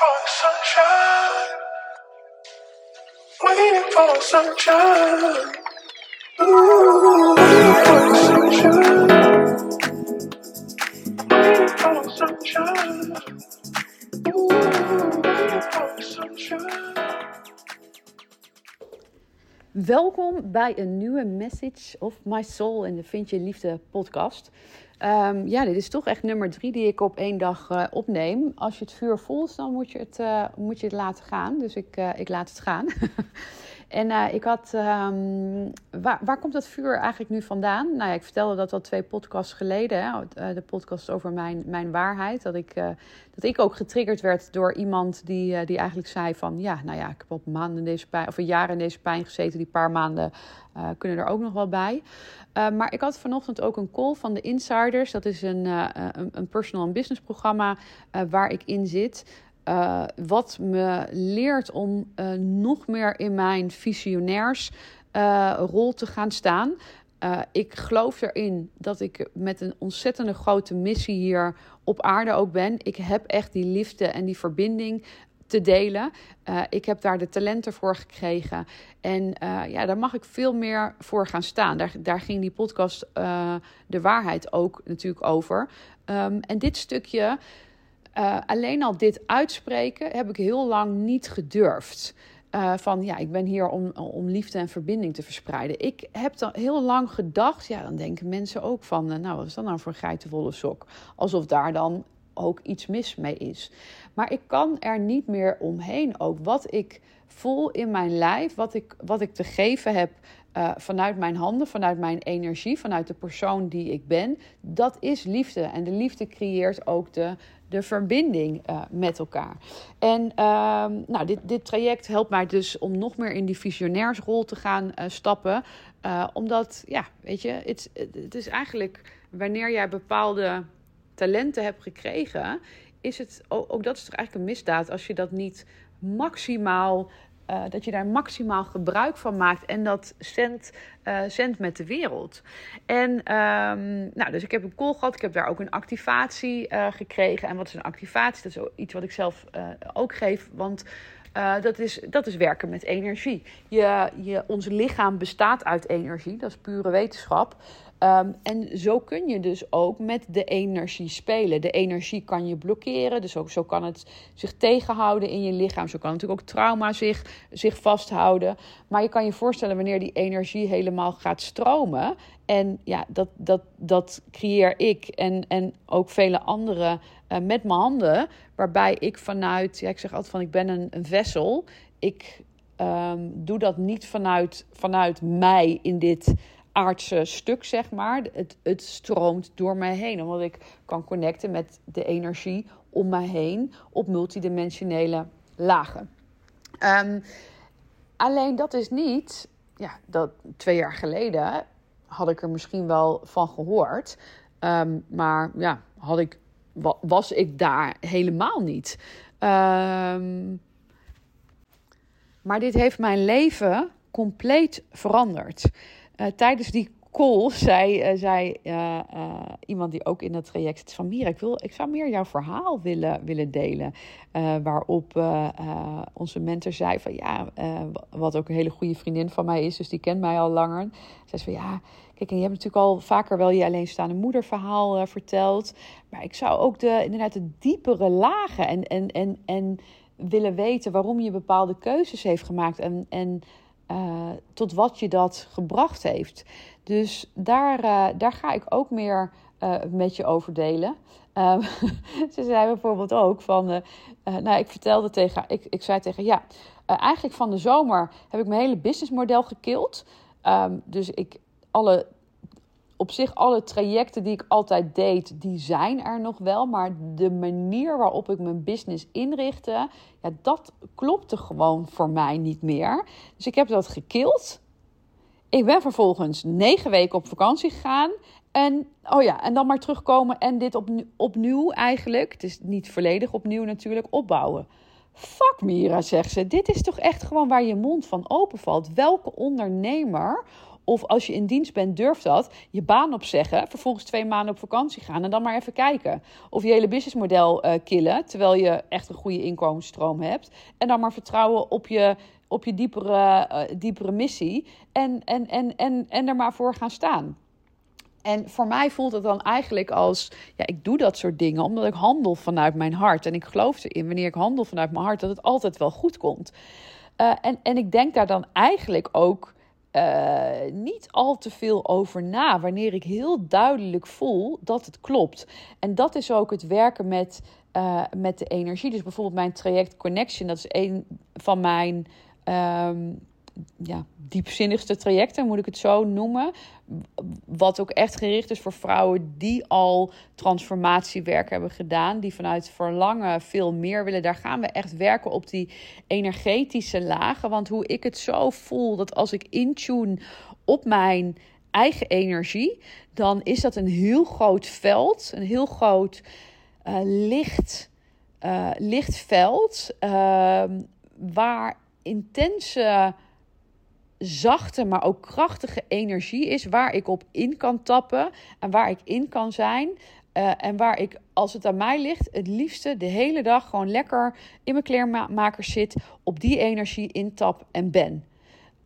for sunshine. Waiting for sunshine. Ooh, waiting for sunshine. Sunshine. Ooh, waiting for sunshine. Welkom bij een nieuwe Message of My Soul in de Vind Je Liefde podcast. Ehm, ja, dit is toch echt nummer drie die ik op één dag eh, opneem. Als je het vuur voelt, dan moet je het, eh, moet je het laten gaan. Dus ik, eh, ik laat het gaan. en ik had... ehm, waar, waar komt dat vuur eigenlijk nu vandaan? Nou ja, ik vertelde dat al twee podcasts geleden. Hè, de podcast over mijn, mijn waarheid. Dat ik, dat ik ook getriggerd werd door iemand die, die eigenlijk zei van... Ja, nou ja, ik heb op maanden in deze pijn... Of een jaar in deze pijn gezeten. Die paar maanden kunnen er ook nog wel bij. maar ik had vanochtend ook een call van de Insiders. Dat is een, een, een, personal en business programma waar ik in zit. Uh, wat me leert om nog meer in mijn visionairsrol te gaan staan. ik geloof erin dat ik met een ontzettende grote missie hier op aarde ook ben. Ik heb echt die liefde en die verbinding te delen. Ik heb daar de talenten voor gekregen. En ja, daar mag ik veel meer voor gaan staan. Daar, daar ging die podcast De Waarheid ook natuurlijk over. Um, en dit stukje, alleen al dit uitspreken, heb ik heel lang niet gedurfd. Uh, van ja, ik ben hier om, om liefde en verbinding te verspreiden. Ik heb dan heel lang gedacht, ja, dan denken mensen ook van, uh, nou, wat is dat nou voor een geitenwolle sok? Alsof daar dan ook iets mis mee is. Maar ik kan er niet meer omheen ook. Wat ik voel in mijn lijf, wat ik, wat ik te geven heb vanuit mijn handen, vanuit mijn energie, vanuit de persoon die ik ben, dat is liefde. En de liefde creëert ook de, de verbinding uh, met elkaar. En uh, nou, dit, dit traject helpt mij dus om nog meer in die visionairsrol te gaan uh, stappen. omdat, ja, weet je, het, het is eigenlijk wanneer jij bepaalde talenten hebt gekregen, is het ook, ook dat is toch eigenlijk een misdaad als je dat niet maximaal uh, dat je daar maximaal gebruik van maakt en dat zendt, zendt met de wereld. En um, nou, dus ik heb een call gehad, ik heb daar ook een activatie uh, gekregen. En wat is een activatie? Dat is iets wat ik zelf ook geef, want dat, is, dat is werken met energie. Je, je, ons lichaam bestaat uit energie, dat is pure wetenschap. Um, en zo kun je dus ook met de energie spelen. De energie kan je blokkeren, dus ook zo kan het zich tegenhouden in je lichaam. Zo kan natuurlijk ook trauma zich, zich vasthouden. Maar je kan je voorstellen wanneer die energie helemaal gaat stromen. En ja, dat, dat, dat creëer ik en, en ook vele anderen uh, met mijn handen. Waarbij ik vanuit, ja, ik zeg altijd van ik ben een, een vessel. Ik um, doe dat niet vanuit, vanuit mij in dit aardse stuk, zeg maar. Het, het stroomt door mij heen, omdat ik kan connecten met de energie om mij heen op multidimensionele lagen. Um, alleen dat is niet, ja, dat twee jaar geleden had ik er misschien wel van gehoord, um, maar ja, had ik, was ik daar helemaal niet. Um, maar dit heeft mijn leven compleet veranderd. Uh, tijdens die call zei, uh, zei uh, iemand die ook in dat traject zit van Mira, ik, wil, ik zou meer jouw verhaal willen, willen delen. waarop onze mentor zei van ja, wat ook een hele goede vriendin van mij is, dus die kent mij al langer. Zei van ja, kijk, en je hebt natuurlijk al vaker wel je alleenstaande moederverhaal verteld. Maar ik zou ook de, inderdaad de diepere lagen en, en, en, en willen weten waarom je bepaalde keuzes heeft gemaakt. En, en uh, tot wat je dat gebracht heeft. Dus daar, uh, daar ga ik ook meer uh, met je over delen. ze zei bijvoorbeeld ook van, nou ik vertelde tegen, ik, ik zei tegen, ja, eigenlijk van de zomer heb ik mijn hele businessmodel gekild. Um, dus ik, alle op zich alle trajecten die ik altijd deed, die zijn er nog wel. Maar de manier waarop ik mijn business inrichtte, ja, dat klopte gewoon voor mij niet meer. Dus ik heb dat gekild. Ik ben vervolgens negen weken op vakantie gegaan. En, oh ja, en dan maar terugkomen en dit opnieuw, opnieuw eigenlijk, het is niet volledig opnieuw natuurlijk, opbouwen. Fuck Mira, zegt ze. Dit is toch echt gewoon waar je mond van open valt. Welke ondernemer Of als je in dienst bent, durf dat. Je baan opzeggen, vervolgens twee maanden op vakantie gaan en dan maar even kijken. Of je hele businessmodel uh, killen, terwijl je echt een goede inkomensstroom hebt. En dan maar vertrouwen op je, op je diepere, uh, diepere missie en, en, en, en, en er maar voor gaan staan. En voor mij voelt het dan eigenlijk als, ja, ik doe dat soort dingen omdat ik handel vanuit mijn hart. En ik geloof erin, wanneer ik handel vanuit mijn hart, dat het altijd wel goed komt. Uh, en, en ik denk daar dan eigenlijk ook uh, niet al te veel over na, wanneer ik heel duidelijk voel dat het klopt. En dat is ook het werken met, uh, met de energie. Dus bijvoorbeeld mijn traject Connection, dat is een van mijn. Um, ja, diepzinnigste trajecten, moet ik het zo noemen. Wat ook echt gericht is voor vrouwen die al transformatiewerk hebben gedaan. Die vanuit verlangen veel meer willen. Daar gaan we echt werken op die energetische lagen. Want hoe ik het zo voel, dat als ik intune op mijn eigen energie, dan is dat een heel groot veld. Een heel groot uh, licht, uh, waar intense zachte, maar ook krachtige energie is. Waar ik op in kan tappen en waar ik in kan zijn. Uh, en waar ik, als het aan mij ligt, het liefste de hele dag gewoon lekker in mijn kleermaker zit. Op die energie intap en ben.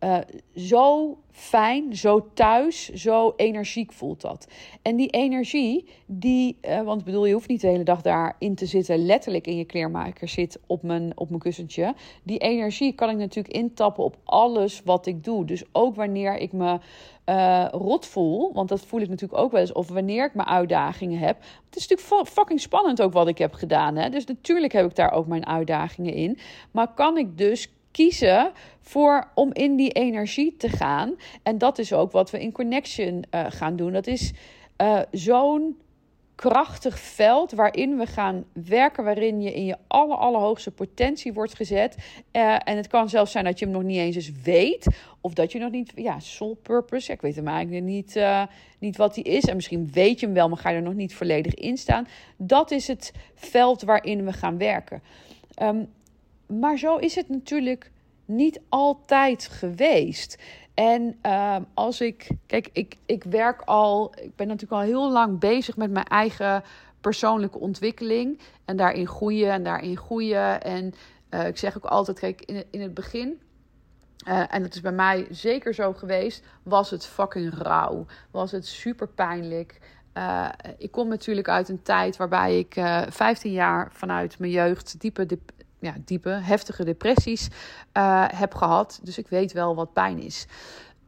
Uh, zo fijn, zo thuis, zo energiek voelt dat. En die energie, die, uh, want bedoel, je hoeft niet de hele dag daarin te zitten, letterlijk in je kleermaker zit op mijn, op mijn kussentje. Die energie kan ik natuurlijk intappen op alles wat ik doe. Dus ook wanneer ik me uh, rot voel, want dat voel ik natuurlijk ook wel eens, of wanneer ik mijn uitdagingen heb. Het is natuurlijk fucking spannend ook wat ik heb gedaan. Hè? Dus natuurlijk heb ik daar ook mijn uitdagingen in. Maar kan ik dus kiezen voor om in die energie te gaan. En dat is ook wat we in Connection uh, gaan doen. Dat is uh, zo'n krachtig veld waarin we gaan werken, waarin je in je aller, allerhoogste potentie wordt gezet. Uh, en het kan zelfs zijn dat je hem nog niet eens eens weet, of dat je nog niet, ja, soul purpose, ik weet hem eigenlijk niet, uh, niet wat die is. En misschien weet je hem wel, maar ga je er nog niet volledig in staan. Dat is het veld waarin we gaan werken. Um, maar zo is het natuurlijk niet altijd geweest. En uh, als ik, kijk, ik, ik werk al, ik ben natuurlijk al heel lang bezig met mijn eigen persoonlijke ontwikkeling. En daarin groeien en daarin groeien. En uh, ik zeg ook altijd, kijk, in in het begin. Uh, en dat is bij mij zeker zo geweest. Was het fucking rauw. Was het super pijnlijk. Uh, ik kom natuurlijk uit een tijd waarbij ik uh, 15 jaar vanuit mijn jeugd diepe ja, diepe, heftige depressies uh, heb gehad. Dus ik weet wel wat pijn is.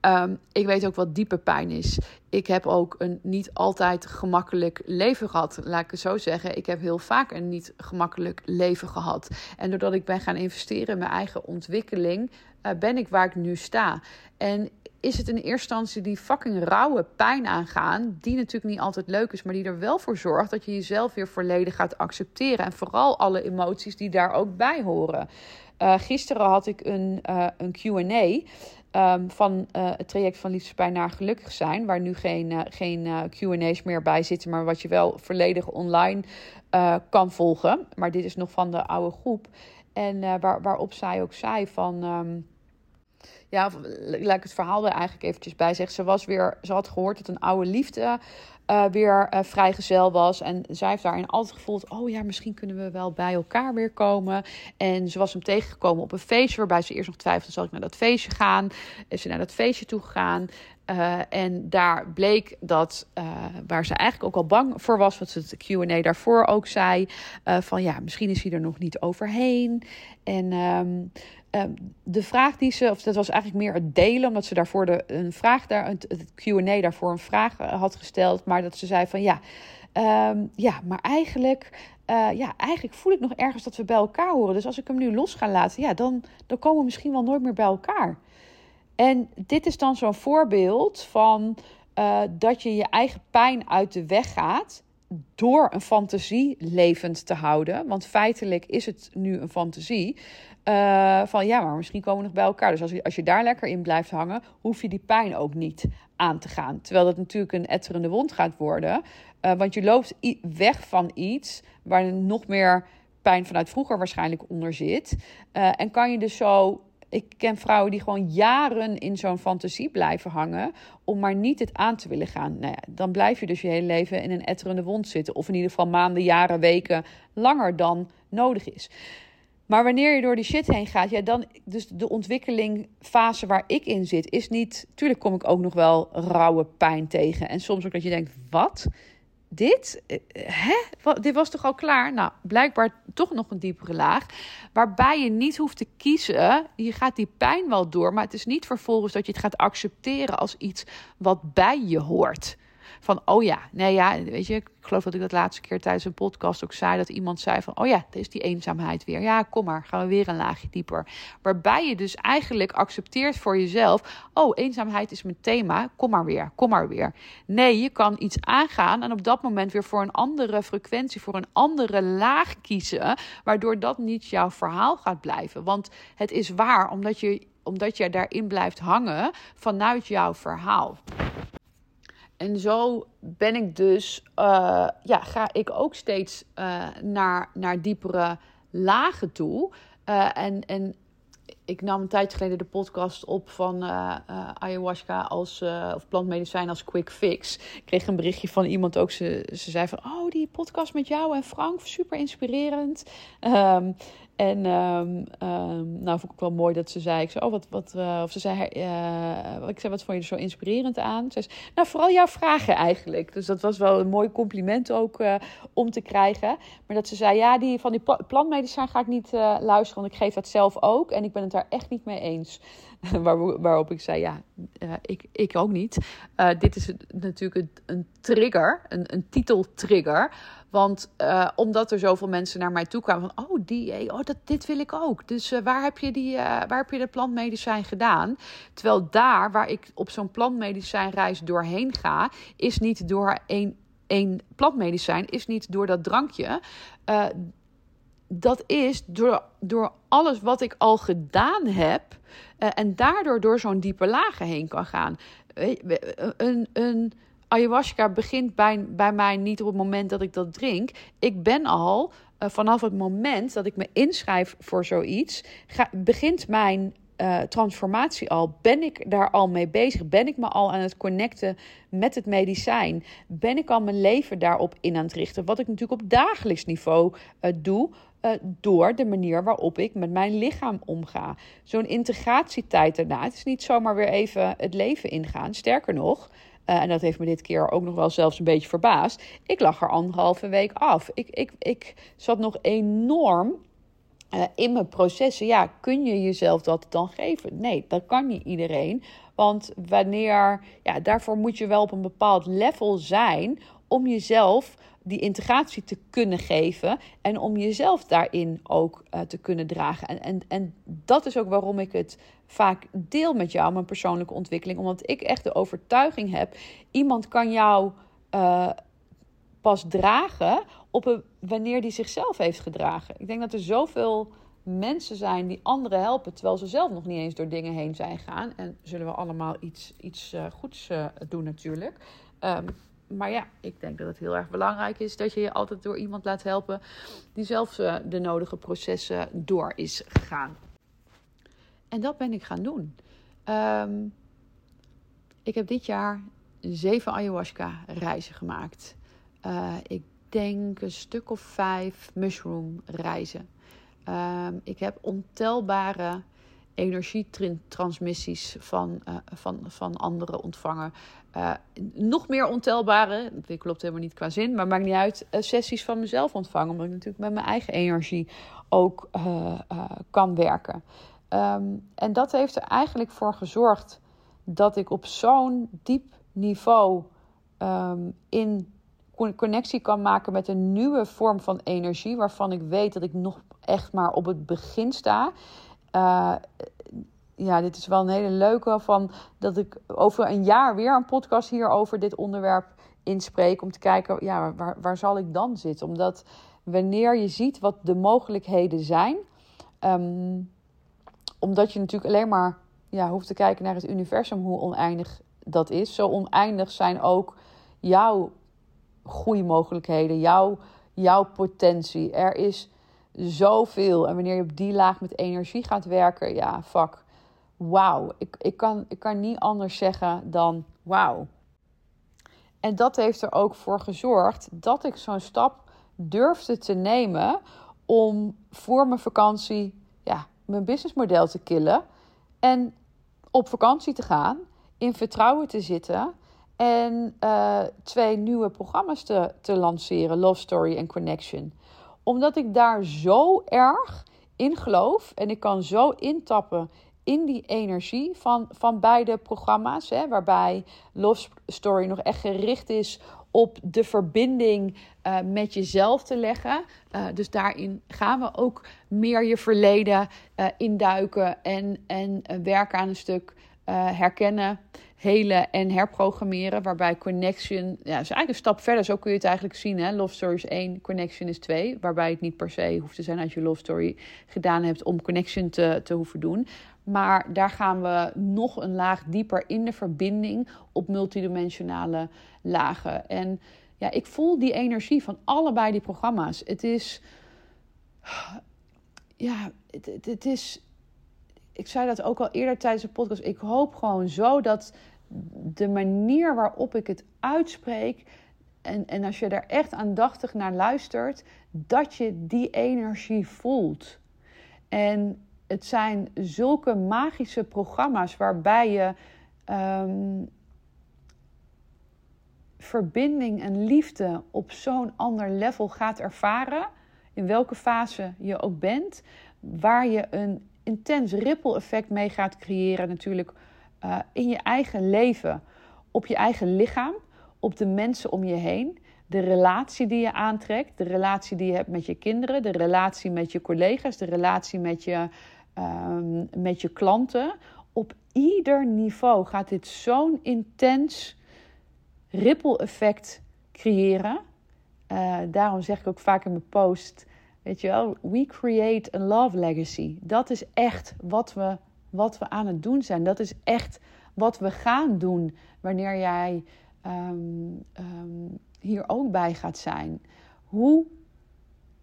Um, ik weet ook wat diepe pijn is. Ik heb ook een niet altijd gemakkelijk leven gehad. Laat ik het zo zeggen. Ik heb heel vaak een niet gemakkelijk leven gehad. En doordat ik ben gaan investeren in mijn eigen ontwikkeling, uh, ben ik waar ik nu sta. En is het in eerste instantie die fucking rauwe pijn aangaan, die natuurlijk niet altijd leuk is, maar die er wel voor zorgt dat je jezelf weer volledig gaat accepteren. En vooral alle emoties die daar ook bij horen. Uh, gisteren had ik een, uh, een QA. Um, van uh, het traject van liefdespijn naar gelukkig zijn. Waar nu geen, geen QA's meer bij zitten, maar wat je wel volledig online kan volgen. Maar dit is nog van de oude groep. En waar, waarop zij ook zei van. Um, ja, laat ik het verhaal er eigenlijk eventjes bij zeggen. Ze, was weer, ze had gehoord dat een oude liefde uh, weer uh, vrijgezel was. En zij heeft daarin altijd gevoeld: oh ja, misschien kunnen we wel bij elkaar weer komen. En ze was hem tegengekomen op een feestje waarbij ze eerst nog twijfelde: zal ik naar dat feestje gaan? Is ze naar dat feestje toe gegaan? En daar bleek dat, waar ze eigenlijk ook al bang voor was, wat ze het QA daarvoor ook zei: van ja, misschien is hij er nog niet overheen. En um, um, de vraag die ze, of dat was eigenlijk meer het delen, omdat ze daarvoor de, een vraag daar, het, QA daarvoor een vraag had gesteld, maar dat ze zei van ja, um, ja, maar eigenlijk. Uh, ja, eigenlijk voel ik nog ergens dat we bij elkaar horen. Dus als ik hem nu los ga laten, ja, dan, dan komen we misschien wel nooit meer bij elkaar. En dit is dan zo'n voorbeeld van uh, dat je je eigen pijn uit de weg gaat door een fantasie levend te houden. Want feitelijk is het nu een fantasie. Uh, van ja, maar misschien komen we nog bij elkaar. Dus als je, als je daar lekker in blijft hangen, hoef je die pijn ook niet aan te gaan. Terwijl dat natuurlijk een etterende wond gaat worden. Uh, want je loopt weg van iets waar nog meer pijn vanuit vroeger waarschijnlijk onder zit. Uh, en kan je dus zo ik ken vrouwen die gewoon jaren in zo'n fantasie blijven hangen. om maar niet het aan te willen gaan. Nou ja, dan blijf je dus je hele leven in een etterende wond zitten. Of in ieder geval maanden, jaren, weken langer dan nodig is. Maar wanneer je door die shit heen gaat, ja, dan. Dus de ontwikkelingfase waar ik in zit, is niet. Tuurlijk kom ik ook nog wel rauwe pijn tegen. En soms ook dat je denkt: wat? Dit, eh, hè? dit was toch al klaar? Nou, blijkbaar toch nog een diepere laag. Waarbij je niet hoeft te kiezen. Je gaat die pijn wel door. Maar het is niet vervolgens dat je het gaat accepteren als iets wat bij je hoort. Van, oh ja, nee ja, weet je, ik geloof dat ik dat laatste keer tijdens een podcast ook zei. Dat iemand zei van, oh ja, er is die eenzaamheid weer. Ja, kom maar, gaan we weer een laagje dieper. Waarbij je dus eigenlijk accepteert voor jezelf. Oh, eenzaamheid is mijn thema, kom maar weer, kom maar weer. Nee, je kan iets aangaan en op dat moment weer voor een andere frequentie, voor een andere laag kiezen. Waardoor dat niet jouw verhaal gaat blijven. Want het is waar, omdat je omdat je daarin blijft hangen vanuit jouw verhaal. En zo ben ik dus, uh, ja, ga ik ook steeds uh, naar, naar diepere lagen toe. Uh, en, en ik nam een tijd geleden de podcast op van ayahuasca als, of plantmedicijn als quick fix. Ik kreeg een berichtje van iemand ook. Ze, ze zei van, oh, die podcast met jou en Frank, super inspirerend. Um, en um, nou vond ik wel mooi dat ze zei, ik zei, oh wat, wat, uh, of ze zei, uh, ik zei, wat vond je er zo inspirerend aan? Ze zei, nou vooral jouw vragen eigenlijk. Dus dat was wel een mooi compliment ook uh, om te krijgen. Maar dat ze zei, ja, die van die plantmedicijn ga ik niet luisteren, want ik geef dat zelf ook. En ik ben het daar echt niet mee eens. Waar, waarop ik zei, ja, ik, ik ook niet. dit is natuurlijk een, trigger, een, een titeltrigger want uh, omdat er zoveel mensen naar mij toe kwamen van, oh, die, oh, dat, dit wil ik ook. Dus waar, heb je die, waar heb je de plantmedicijn gedaan? Terwijl daar, waar ik op zo'n plantmedicijnreis doorheen ga, is niet door één, één plantmedicijn, is niet door dat drankje. Dat is door, door alles wat ik al gedaan heb. en daardoor door zo'n diepe lagen heen kan gaan. Een, een, ayahuasca begint bij, bij mij niet op het moment dat ik dat drink. Ik ben al vanaf het moment dat ik me inschrijf voor zoiets, begint mijn transformatie al? Ben ik daar al mee bezig? Ben ik me al aan het connecten met het medicijn? Ben ik al mijn leven daarop in aan het richten? Wat ik natuurlijk op dagelijks niveau doe. Uh, door de manier waarop ik met mijn lichaam omga. Zo'n integratietijd daarna. Het is niet zomaar weer even het leven ingaan. Sterker nog, uh, en dat heeft me dit keer ook nog wel zelfs een beetje verbaasd. Ik lag er anderhalve week af. Ik, ik, ik zat nog enorm uh, in mijn processen. Ja, kun je jezelf dat dan geven? Nee, dat kan niet iedereen. Want wanneer, ja, daarvoor moet je wel op een bepaald level zijn om jezelf die integratie te kunnen geven en om jezelf daarin ook uh, te kunnen dragen. En, en, en dat is ook waarom ik het vaak deel met jou, mijn persoonlijke ontwikkeling. Omdat ik echt de overtuiging heb: iemand kan jou uh, pas dragen op een, wanneer die zichzelf heeft gedragen. Ik denk dat er zoveel mensen zijn die anderen helpen, terwijl ze zelf nog niet eens door dingen heen zijn gegaan. En zullen we allemaal iets, iets uh, goeds doen, natuurlijk. Um, maar ja, ik denk dat het heel erg belangrijk is dat je je altijd door iemand laat helpen die zelf uh, de nodige processen door is gegaan. En dat ben ik gaan doen. Um, ik heb dit jaar zeven ayahuasca reizen gemaakt. Uh, ik denk een stuk of vijf mushroom reizen. Um, ik heb ontelbare energietransmissies van, uh, van, van anderen ontvangen. Uh, nog meer ontelbare, dat klopt helemaal niet qua zin, maar maakt niet uit, uh, sessies van mezelf ontvangen. Omdat ik natuurlijk met mijn eigen energie ook kan werken. Um, en dat heeft er eigenlijk voor gezorgd dat ik op zo'n diep niveau um, in connectie kan maken met een nieuwe vorm van energie, waarvan ik weet dat ik nog echt maar op het begin sta. Uh, ja, dit is wel een hele leuke van dat ik over een jaar weer een podcast hier over dit onderwerp inspreek. Om te kijken, ja, waar, waar zal ik dan zitten? Omdat wanneer je ziet wat de mogelijkheden zijn, um, omdat je natuurlijk alleen maar ja, hoeft te kijken naar het universum, hoe oneindig dat is. Zo oneindig zijn ook jouw groeimogelijkheden, jouw, jouw potentie. Er is zoveel. En wanneer je op die laag met energie gaat werken, ja, fuck. Wauw. Ik, ik, kan, ik kan niet anders zeggen dan wauw. En dat heeft er ook voor gezorgd dat ik zo'n stap durfde te nemen om voor mijn vakantie ja, mijn businessmodel te killen en op vakantie te gaan, in vertrouwen te zitten en uh, twee nieuwe programma's te, te lanceren, Love Story en Connection. Omdat ik daar zo erg in geloof en ik kan zo intappen in die energie van, van beide programma's, hè, waarbij Love Story nog echt gericht is op de verbinding uh, met jezelf te leggen. Uh, dus daarin gaan we ook meer je verleden uh, induiken en, en werken aan een stuk herkennen, helen en herprogrammeren. Waarbij connection, ja, is eigenlijk een stap verder. Zo kun je het eigenlijk zien. Hè? Love Story is 1, connection is 2. Waarbij het niet per se hoeft te zijn als je Love Story gedaan hebt om connection te, te hoeven doen. Maar daar gaan we nog een laag dieper in de verbinding op multidimensionale lagen. En ja, ik voel die energie van allebei die programma's. Het is. Ja, het, het is. Ik zei dat ook al eerder tijdens de podcast. Ik hoop gewoon zo dat de manier waarop ik het uitspreek. En, en als je daar echt aandachtig naar luistert, dat je die energie voelt. En het zijn zulke magische programma's waarbij je ehm, verbinding en liefde op zo'n ander level gaat ervaren. In welke fase je ook bent. Waar je een intens ripple effect mee gaat creëren, natuurlijk uh, in je eigen leven. Op je eigen lichaam, op de mensen om je heen. De relatie die je aantrekt, de relatie die je hebt met je kinderen, de relatie met je collega's, de relatie met je um, met je klanten. Op ieder niveau gaat dit zo'n intens ripple effect creëren. Uh, daarom zeg ik ook vaak in mijn post, weet je wel, we create a love legacy. Dat is echt wat we, wat we aan het doen zijn. Dat is echt wat we gaan doen wanneer jij um, um, hier ook bij gaat zijn. Hoe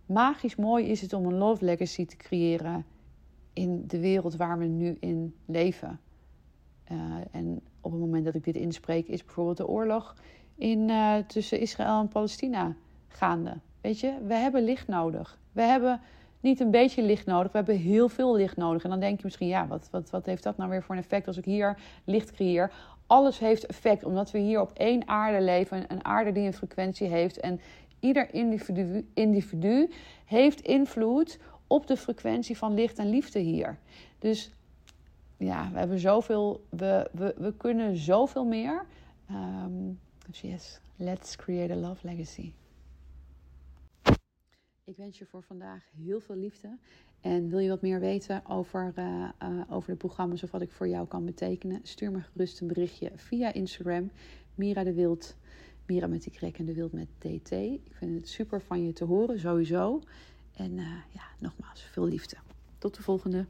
magisch mooi is het om een love legacy te creëren in de wereld waar we nu in leven. Uh, en op het moment dat ik dit inspreek, is bijvoorbeeld de oorlog in, uh, tussen Israël en Palestina gaande. Weet je, we hebben licht nodig. We hebben niet een beetje licht nodig, we hebben heel veel licht nodig. En dan denk je misschien, ja, wat, wat, wat heeft dat nou weer voor een effect als ik hier licht creëer? Alles heeft effect, omdat we hier op één aarde leven, een aarde die een frequentie heeft. En ieder individu, individu heeft invloed op de frequentie van licht en liefde hier. Dus ja, we hebben zoveel, we, we, we kunnen zoveel meer. Um, dus yes, let's create a love legacy. Ik wens je voor vandaag heel veel liefde. En wil je wat meer weten over, uh, uh, over de programma's of wat ik voor jou kan betekenen? Stuur me gerust een berichtje via Instagram. Mira de Wild. Mira met die krek en de Wild met DT. Ik vind het super van je te horen, sowieso. En uh, ja, nogmaals, veel liefde. Tot de volgende.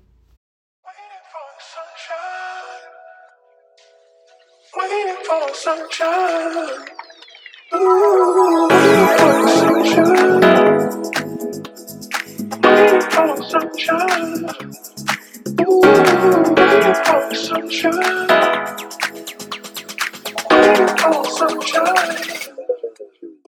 Ooh, waiting for sunshine. Waiting for sunshine. Ooh, waiting for sunshine. Waiting for sunshine.